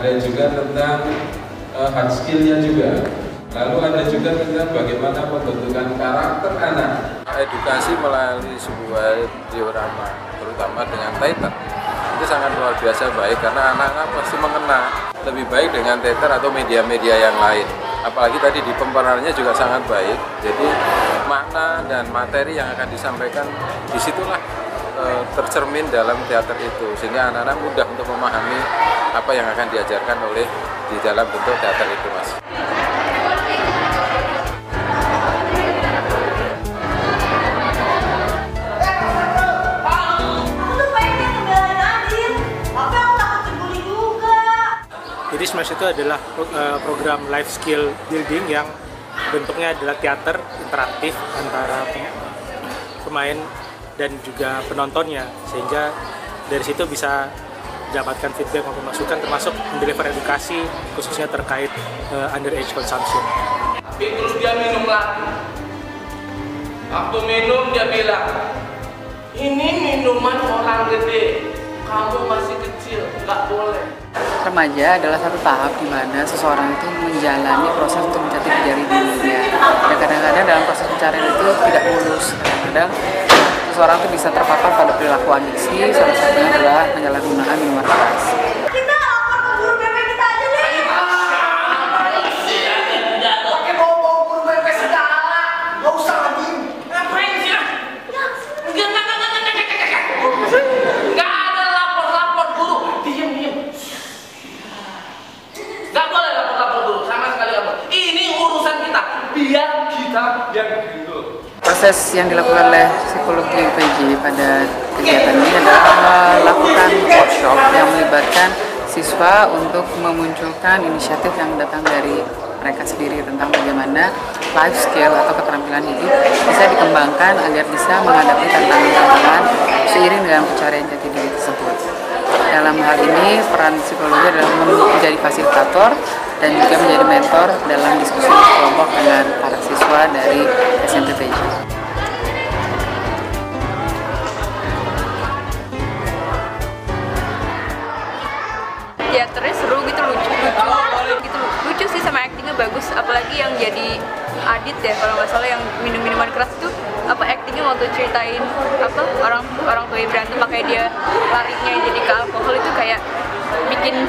ada juga tentang uh, hard skillnya juga. Lalu ada juga tentang bagaimana pembentukan karakter anak. Edukasi melalui sebuah diorama terutama dengan Titan. Itu sangat luar biasa baik karena anak-anak pasti mengenal lebih baik dengan teater atau media-media yang lain. Apalagi tadi di pemeranannya juga sangat baik. Jadi makna dan materi yang akan disampaikan di situlah e, tercermin dalam teater itu. Sehingga anak-anak mudah untuk memahami apa yang akan diajarkan oleh di dalam bentuk teater itu mas? Jadi Smash itu adalah uh, program life skill building yang bentuknya adalah teater interaktif antara pemain dan juga penontonnya. Sehingga dari situ bisa dapatkan feedback maupun masukan termasuk mendeliver edukasi khususnya terkait uh, underage consumption. Terus dia minum lagi. Waktu minum dia bilang, ini minuman orang gede, kamu masih kecil, nggak boleh. Remaja adalah satu tahap di mana seseorang itu menjalani proses untuk menjadi jari dirinya. Dan kadang-kadang dalam proses pencarian itu tidak mulus. Kadang seseorang itu bisa terpapar pada perilaku adiksi, salah satunya adalah penyalahgunaan minuman keras. Proses yang dilakukan oleh psikologi UPJ pada kegiatan ini adalah melakukan workshop yang melibatkan siswa untuk memunculkan inisiatif yang datang dari mereka sendiri tentang bagaimana life skill atau keterampilan hidup bisa dikembangkan agar bisa menghadapi tantangan-tantangan seiring dengan pencarian jati diri tersebut. Dalam hal ini, peran psikologi adalah menjadi fasilitator dan juga menjadi mentor dalam diskusi kelompok dengan para siswa dari SMP PJ. Apalagi yang jadi Adit ya kalau nggak salah yang minum minuman keras itu apa aktingnya waktu ceritain apa orang orang tua berantem makanya dia larinya jadi ke alkohol itu kayak bikin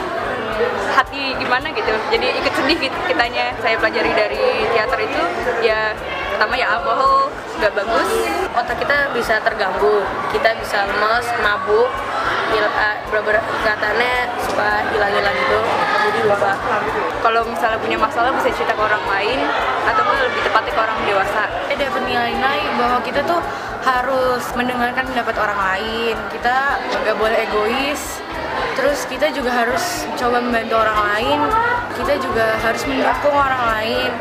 hati gimana gitu. Jadi ikut sedih gitu kitanya saya pelajari dari teater itu ya pertama ya alkohol nggak bagus otak kita bisa terganggu kita bisa lemes mabuk beberapa katanya suka hilang-hilang gitu jadi lupa kalau misalnya punya masalah bisa cerita ke orang lain atau lebih tepatnya ke orang dewasa. Ada nilai-nilai bahwa kita tuh harus mendengarkan pendapat orang lain. Kita nggak boleh egois. Terus kita juga harus coba membantu orang lain. Kita juga harus mendukung orang lain.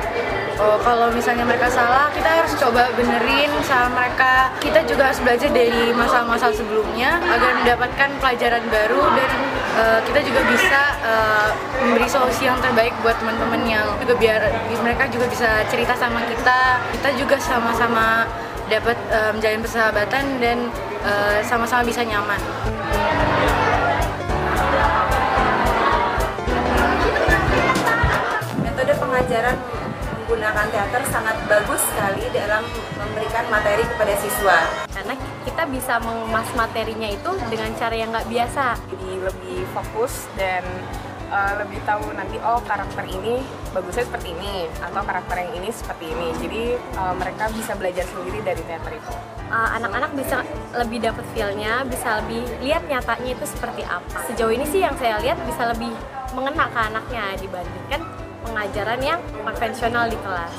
Oh, kalau misalnya mereka salah kita coba benerin sama mereka kita juga harus belajar dari masa-masa sebelumnya agar mendapatkan pelajaran baru dan uh, kita juga bisa uh, memberi solusi yang terbaik buat teman-teman yang juga biar mereka juga bisa cerita sama kita kita juga sama-sama dapat uh, menjalin persahabatan dan sama-sama uh, bisa nyaman. Metode pengajaran menggunakan teater sangat bagus sekali dalam memberikan materi kepada siswa. Karena kita bisa mengemas materinya itu dengan cara yang nggak biasa. Jadi lebih fokus dan uh, lebih tahu nanti oh karakter ini bagusnya seperti ini atau karakter yang ini seperti ini. Jadi uh, mereka bisa belajar sendiri dari teater itu. Anak-anak uh, bisa lebih dapat feel-nya, bisa lebih lihat nyatanya itu seperti apa. Sejauh ini sih yang saya lihat bisa lebih mengena ke anaknya dibandingkan pengajaran yang konvensional di kelas.